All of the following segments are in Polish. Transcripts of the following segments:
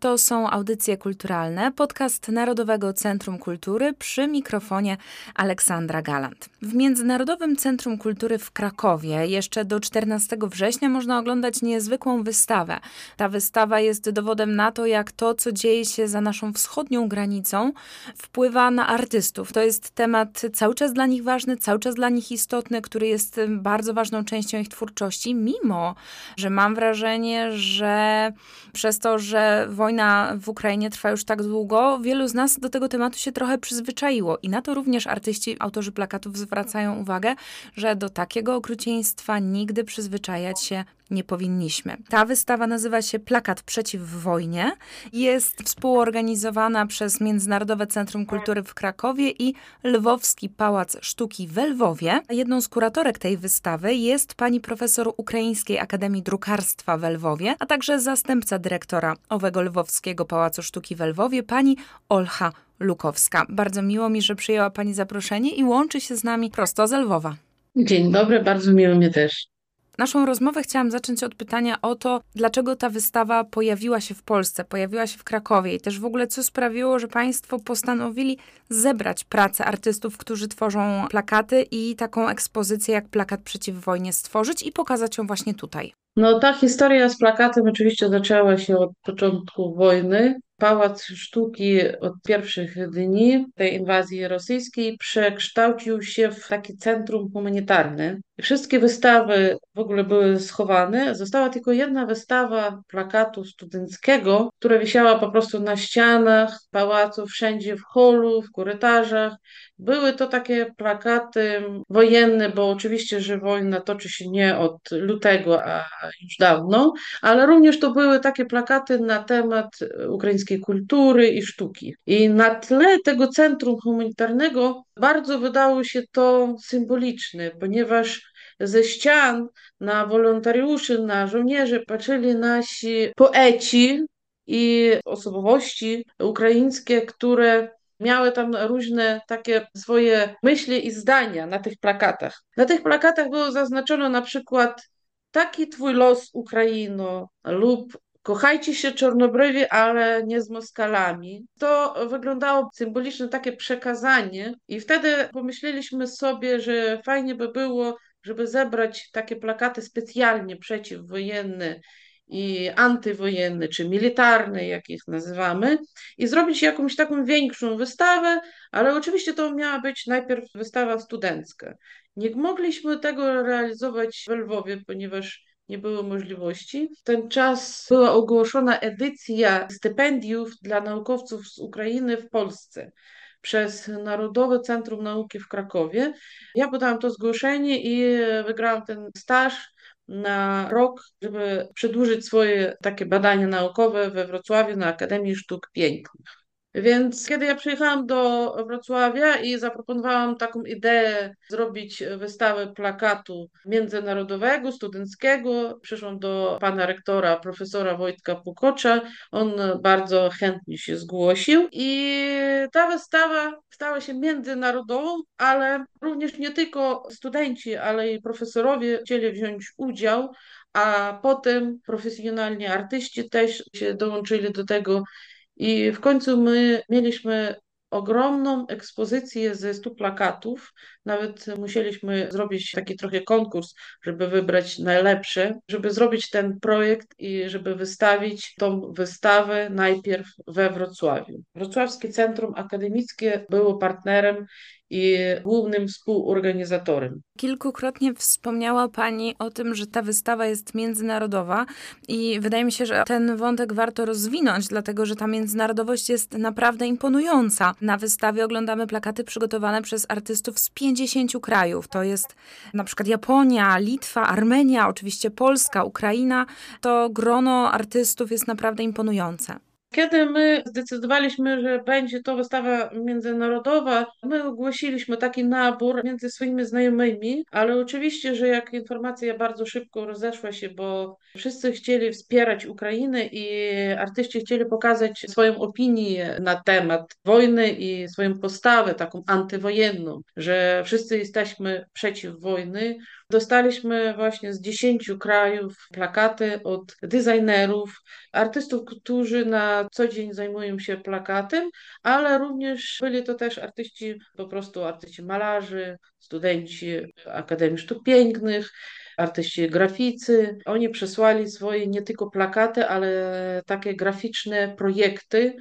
To są audycje kulturalne, podcast Narodowego Centrum Kultury przy mikrofonie Aleksandra Galant. W Międzynarodowym Centrum Kultury w Krakowie jeszcze do 14 września można oglądać niezwykłą wystawę. Ta wystawa jest dowodem na to, jak to, co dzieje się za naszą wschodnią granicą, wpływa na artystów. To jest temat cały czas dla nich ważny, cały czas dla nich istotny, który jest bardzo ważną częścią ich twórczości, mimo że mam wrażenie, że przez to, że wojna wojna w Ukrainie trwa już tak długo, wielu z nas do tego tematu się trochę przyzwyczaiło. I na to również artyści, autorzy plakatów zwracają uwagę, że do takiego okrucieństwa nigdy przyzwyczajać się nie powinniśmy. Ta wystawa nazywa się Plakat przeciw wojnie. Jest współorganizowana przez Międzynarodowe Centrum Kultury w Krakowie i Lwowski Pałac Sztuki w Lwowie. Jedną z kuratorek tej wystawy jest pani profesor Ukraińskiej Akademii Drukarstwa w Lwowie, a także zastępca dyrektora owego Lwowskiego Pałacu Sztuki w Lwowie, pani Olcha Lukowska. Bardzo miło mi, że przyjęła Pani zaproszenie i łączy się z nami prosto z Lwowa. Dzień dobry, bardzo miło mnie też. Naszą rozmowę chciałam zacząć od pytania o to, dlaczego ta wystawa pojawiła się w Polsce, pojawiła się w Krakowie i też w ogóle co sprawiło, że Państwo postanowili zebrać pracę artystów, którzy tworzą plakaty i taką ekspozycję jak Plakat przeciw wojnie stworzyć i pokazać ją właśnie tutaj. No ta historia z plakatem oczywiście zaczęła się od początku wojny. Pałac Sztuki od pierwszych dni tej inwazji rosyjskiej przekształcił się w takie centrum Wszystkie wystawy w ogóle były schowane. Została tylko jedna wystawa plakatu studenckiego, która wisiała po prostu na ścianach pałacu, wszędzie w holu, w korytarzach. Były to takie plakaty wojenne, bo oczywiście, że wojna toczy się nie od lutego, a już dawno, ale również to były takie plakaty na temat ukraińskiej kultury i sztuki. I na tle tego centrum humanitarnego bardzo wydało się to symboliczne, ponieważ ze ścian na wolontariuszy, na żołnierzy patrzyli nasi poeci i osobowości ukraińskie, które miały tam różne takie swoje myśli i zdania na tych plakatach. Na tych plakatach było zaznaczono na przykład taki twój los Ukraino lub kochajcie się czarnobrywi, ale nie z Moskalami. To wyglądało symboliczne takie przekazanie i wtedy pomyśleliśmy sobie, że fajnie by było, żeby zebrać takie plakaty specjalnie przeciwwojenne i antywojenny, czy militarny, jak ich nazywamy, i zrobić jakąś taką większą wystawę, ale oczywiście to miała być najpierw wystawa studencka. Nie mogliśmy tego realizować w Lwowie, ponieważ nie było możliwości. W ten czas była ogłoszona edycja stypendiów dla naukowców z Ukrainy w Polsce przez Narodowe Centrum Nauki w Krakowie. Ja podałam to zgłoszenie i wygrałam ten staż na rok, żeby przedłużyć swoje takie badania naukowe we Wrocławiu na Akademii Sztuk Pięknych. Więc kiedy ja przyjechałam do Wrocławia i zaproponowałam taką ideę zrobić wystawę plakatu międzynarodowego, studenckiego, przyszłam do pana rektora, profesora Wojtka Pukocza. On bardzo chętnie się zgłosił i ta wystawa stała się międzynarodową, ale również nie tylko studenci, ale i profesorowie chcieli wziąć udział a potem profesjonalni artyści też się dołączyli do tego i w końcu my mieliśmy ogromną ekspozycję ze stu plakatów. Nawet musieliśmy zrobić taki trochę konkurs, żeby wybrać najlepsze, żeby zrobić ten projekt i żeby wystawić tą wystawę najpierw we Wrocławiu. Wrocławskie Centrum Akademickie było partnerem i głównym współorganizatorem. Kilkukrotnie wspomniała Pani o tym, że ta wystawa jest międzynarodowa i wydaje mi się, że ten wątek warto rozwinąć, dlatego że ta międzynarodowość jest naprawdę imponująca. Na wystawie oglądamy plakaty przygotowane przez artystów z 50 krajów. To jest na przykład Japonia, Litwa, Armenia, oczywiście Polska, Ukraina. To grono artystów jest naprawdę imponujące. Kiedy my zdecydowaliśmy, że będzie to wystawa międzynarodowa, my ogłosiliśmy taki nabór między swoimi znajomymi, ale oczywiście, że jak informacja bardzo szybko rozeszła się, bo wszyscy chcieli wspierać Ukrainę i artyści chcieli pokazać swoją opinię na temat wojny i swoją postawę taką antywojenną, że wszyscy jesteśmy przeciw wojny, Dostaliśmy właśnie z dziesięciu krajów plakaty od designerów, artystów, którzy na co dzień zajmują się plakatem, ale również byli to też artyści, po prostu artyści malarzy, studenci Akademii Sztuk Pięknych, artyści graficy. Oni przesłali swoje nie tylko plakaty, ale takie graficzne projekty,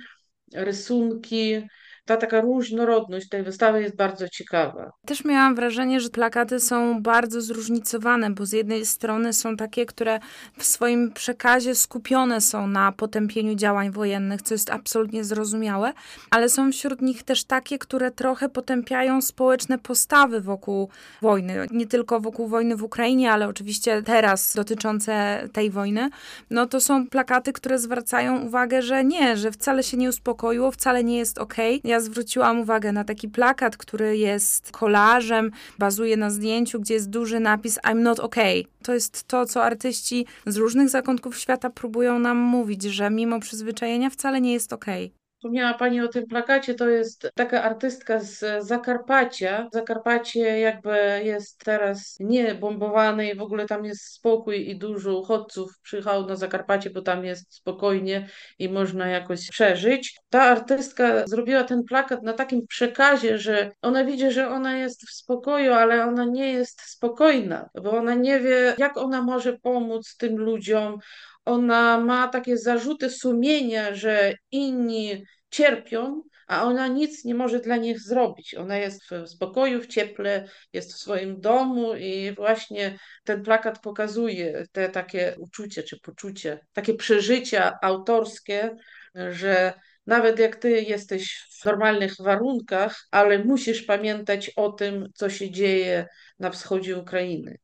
rysunki, ta taka różnorodność tej wystawy jest bardzo ciekawa. Też miałam wrażenie, że plakaty są bardzo zróżnicowane, bo z jednej strony są takie, które w swoim przekazie skupione są na potępieniu działań wojennych, co jest absolutnie zrozumiałe, ale są wśród nich też takie, które trochę potępiają społeczne postawy wokół wojny. Nie tylko wokół wojny w Ukrainie, ale oczywiście teraz dotyczące tej wojny. No to są plakaty, które zwracają uwagę, że nie, że wcale się nie uspokoiło, wcale nie jest okej. Okay. Ja zwróciłam uwagę na taki plakat, który jest kolażem, bazuje na zdjęciu, gdzie jest duży napis I'm not okay. To jest to, co artyści z różnych zakątków świata próbują nam mówić, że mimo przyzwyczajenia wcale nie jest okej. Wspomniała Pani o tym plakacie, to jest taka artystka z Zakarpacia. Zakarpacie jakby jest teraz nie bombowane i w ogóle tam jest spokój i dużo uchodźców przyjechało na Zakarpacie, bo tam jest spokojnie i można jakoś przeżyć. Ta artystka zrobiła ten plakat na takim przekazie, że ona widzi, że ona jest w spokoju, ale ona nie jest spokojna, bo ona nie wie, jak ona może pomóc tym ludziom ona ma takie zarzuty sumienia, że inni cierpią, a ona nic nie może dla nich zrobić. Ona jest w spokoju, w cieple, jest w swoim domu i właśnie ten plakat pokazuje te takie uczucie czy poczucie, takie przeżycia autorskie, że nawet jak ty jesteś w normalnych warunkach, ale musisz pamiętać o tym, co się dzieje na wschodzie Ukrainy.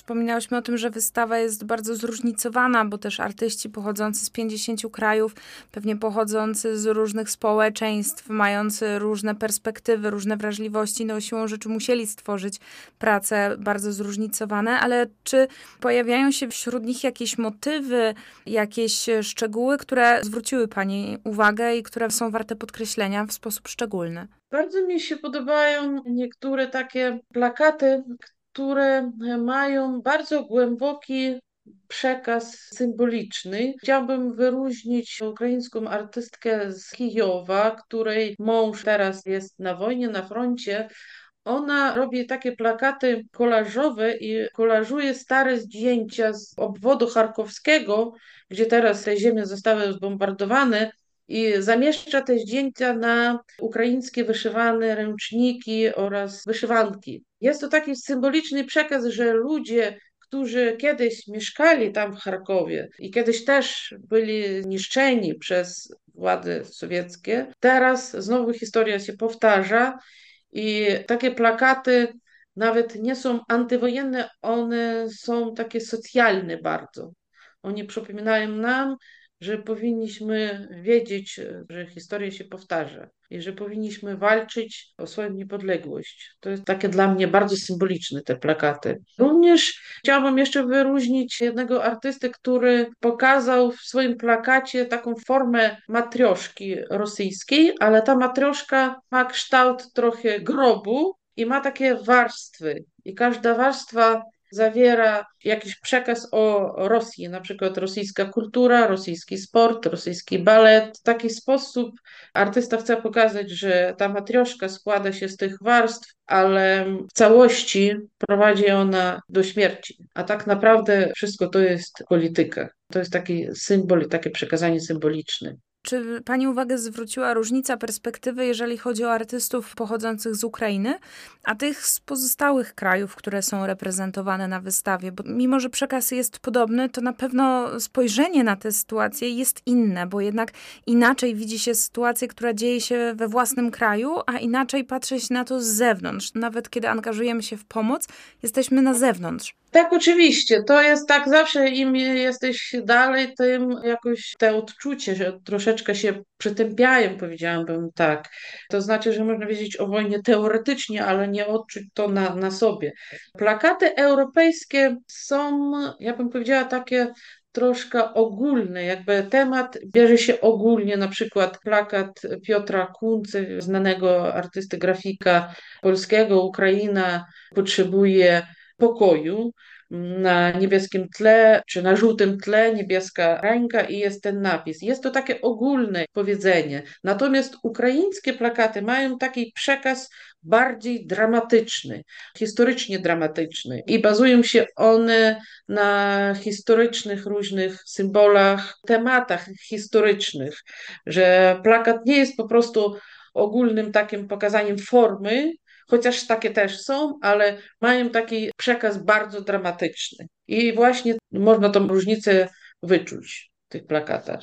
Wspominałyśmy o tym, że wystawa jest bardzo zróżnicowana, bo też artyści pochodzący z 50 krajów, pewnie pochodzący z różnych społeczeństw, mający różne perspektywy, różne wrażliwości, no siłą rzeczy musieli stworzyć prace bardzo zróżnicowane, ale czy pojawiają się wśród nich jakieś motywy, jakieś szczegóły, które zwróciły Pani uwagę i które są warte podkreślenia w sposób szczególny? Bardzo mi się podobają niektóre takie plakaty, które mają bardzo głęboki przekaz symboliczny. Chciałabym wyróżnić ukraińską artystkę z Kijowa, której mąż teraz jest na wojnie, na froncie. Ona robi takie plakaty kolażowe i kolażuje stare zdjęcia z obwodu charkowskiego, gdzie teraz te ziemie zostały zbombardowane i zamieszcza te zdjęcia na ukraińskie wyszywane ręczniki oraz wyszywanki. Jest to taki symboliczny przekaz, że ludzie, którzy kiedyś mieszkali tam w Charkowie i kiedyś też byli niszczeni przez władze sowieckie, teraz znowu historia się powtarza i takie plakaty nawet nie są antywojenne, one są takie socjalne bardzo. Oni przypominają nam, że powinniśmy wiedzieć, że historia się powtarza i że powinniśmy walczyć o swoją niepodległość. To jest takie dla mnie bardzo symboliczne, te plakaty. Również chciałabym jeszcze wyróżnić jednego artysty, który pokazał w swoim plakacie taką formę matrioszki rosyjskiej, ale ta matrioszka ma kształt trochę grobu i ma takie warstwy. I każda warstwa zawiera jakiś przekaz o Rosji, na przykład rosyjska kultura, rosyjski sport, rosyjski balet. W taki sposób artysta chce pokazać, że ta matrioszka składa się z tych warstw, ale w całości prowadzi ona do śmierci. A tak naprawdę wszystko to jest polityka. To jest taki symbol, takie przekazanie symboliczne. Czy Pani uwagę zwróciła różnica perspektywy, jeżeli chodzi o artystów pochodzących z Ukrainy, a tych z pozostałych krajów, które są reprezentowane na wystawie? Bo mimo, że przekaz jest podobny, to na pewno spojrzenie na tę sytuację jest inne, bo jednak inaczej widzi się sytuację, która dzieje się we własnym kraju, a inaczej patrzy się na to z zewnątrz. Nawet kiedy angażujemy się w pomoc, jesteśmy na zewnątrz. Tak, oczywiście. To jest tak, zawsze im jesteś dalej, tym jakoś te odczucie że troszeczkę się przytępiają, powiedziałabym tak. To znaczy, że można wiedzieć o wojnie teoretycznie, ale nie odczuć to na, na sobie. Plakaty europejskie są, ja bym powiedziała, takie troszkę ogólny, jakby temat bierze się ogólnie, na przykład plakat Piotra Kuncy, znanego artysty grafika polskiego, Ukraina potrzebuje pokoju, na niebieskim tle, czy na żółtym tle niebieska ręka i jest ten napis. Jest to takie ogólne powiedzenie. Natomiast ukraińskie plakaty mają taki przekaz bardziej dramatyczny, historycznie dramatyczny i bazują się one na historycznych różnych symbolach, tematach historycznych, że plakat nie jest po prostu ogólnym takim pokazaniem formy, chociaż takie też są, ale mają taki przekaz bardzo dramatyczny. I właśnie można tą różnicę wyczuć w tych plakatach.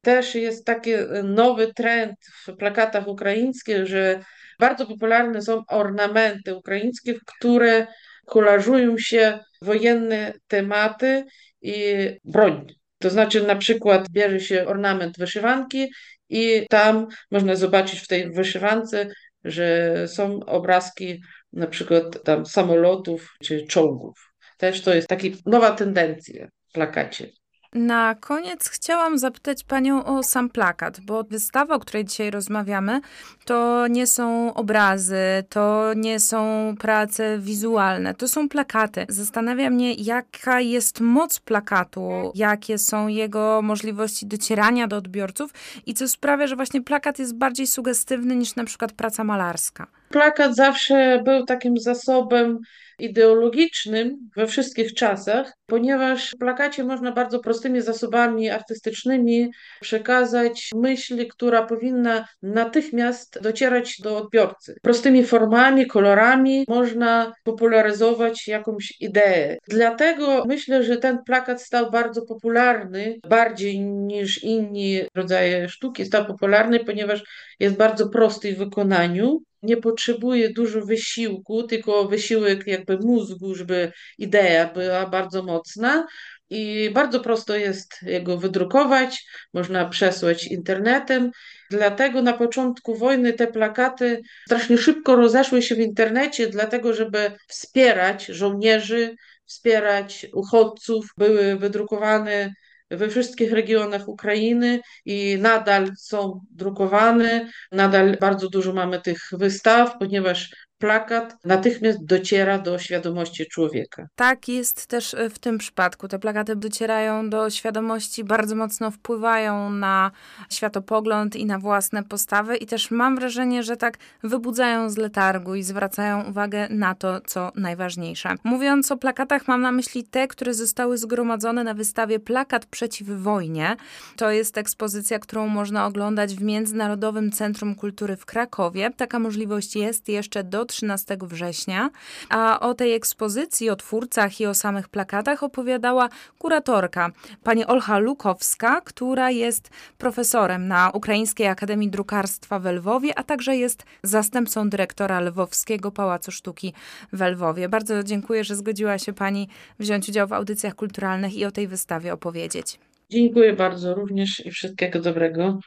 Też jest taki nowy trend w plakatach ukraińskich, że bardzo popularne są ornamenty ukraińskie, które kolażują się wojenne tematy i broń. To znaczy na przykład bierze się ornament wyszywanki i tam można zobaczyć w tej wyszywance że są obrazki na przykład tam samolotów czy czołgów. Też to jest taka nowa tendencja w plakacie. Na koniec chciałam zapytać Panią o sam plakat, bo wystawa, o której dzisiaj rozmawiamy, to nie są obrazy, to nie są prace wizualne, to są plakaty. Zastanawia mnie, jaka jest moc plakatu, jakie są jego możliwości docierania do odbiorców i co sprawia, że właśnie plakat jest bardziej sugestywny niż na przykład praca malarska. Plakat zawsze był takim zasobem ideologicznym we wszystkich czasach, ponieważ w plakacie można bardzo prostymi zasobami artystycznymi przekazać myśl, która powinna natychmiast docierać do odbiorcy. Prostymi formami, kolorami można popularyzować jakąś ideę. Dlatego myślę, że ten plakat stał bardzo popularny, bardziej niż inni rodzaje sztuki, stał popularny, ponieważ jest bardzo prosty w wykonaniu nie potrzebuje dużo wysiłku, tylko wysiłek jakby mózgu, żeby idea była bardzo mocna. I bardzo prosto jest jego wydrukować, można przesłać internetem. Dlatego na początku wojny te plakaty strasznie szybko rozeszły się w internecie, dlatego żeby wspierać żołnierzy, wspierać uchodźców. Były wydrukowane we wszystkich regionach Ukrainy i nadal są drukowane, nadal bardzo dużo mamy tych wystaw, ponieważ plakat natychmiast dociera do świadomości człowieka. Tak jest też w tym przypadku. Te plakaty docierają do świadomości, bardzo mocno wpływają na światopogląd i na własne postawy, i też mam wrażenie, że tak wybudzają z letargu i zwracają uwagę na to, co najważniejsze. Mówiąc o plakatach, mam na myśli te, które zostały zgromadzone na wystawie Plakat przeciw wojnie. To jest ekspozycja, którą można oglądać w Międzynarodowym Centrum Kultury w Krakowie. Taka możliwość jest jeszcze do 13 września, a o tej ekspozycji, o twórcach i o samych plakatach opowiadała kuratorka, pani Olcha Lukowska, która jest profesorem na Ukraińskiej Akademii Drukarstwa w Lwowie, a także jest zastępcą dyrektora Lwowskiego Pałacu Sztuki w Lwowie. Bardzo dziękuję, że zgodziła się pani wziąć udział w audycjach kulturalnych i o tej wystawie opowiedzieć. Dziękuję bardzo również i wszystkiego dobrego.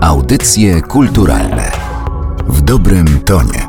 Audycje kulturalne w dobrym tonie.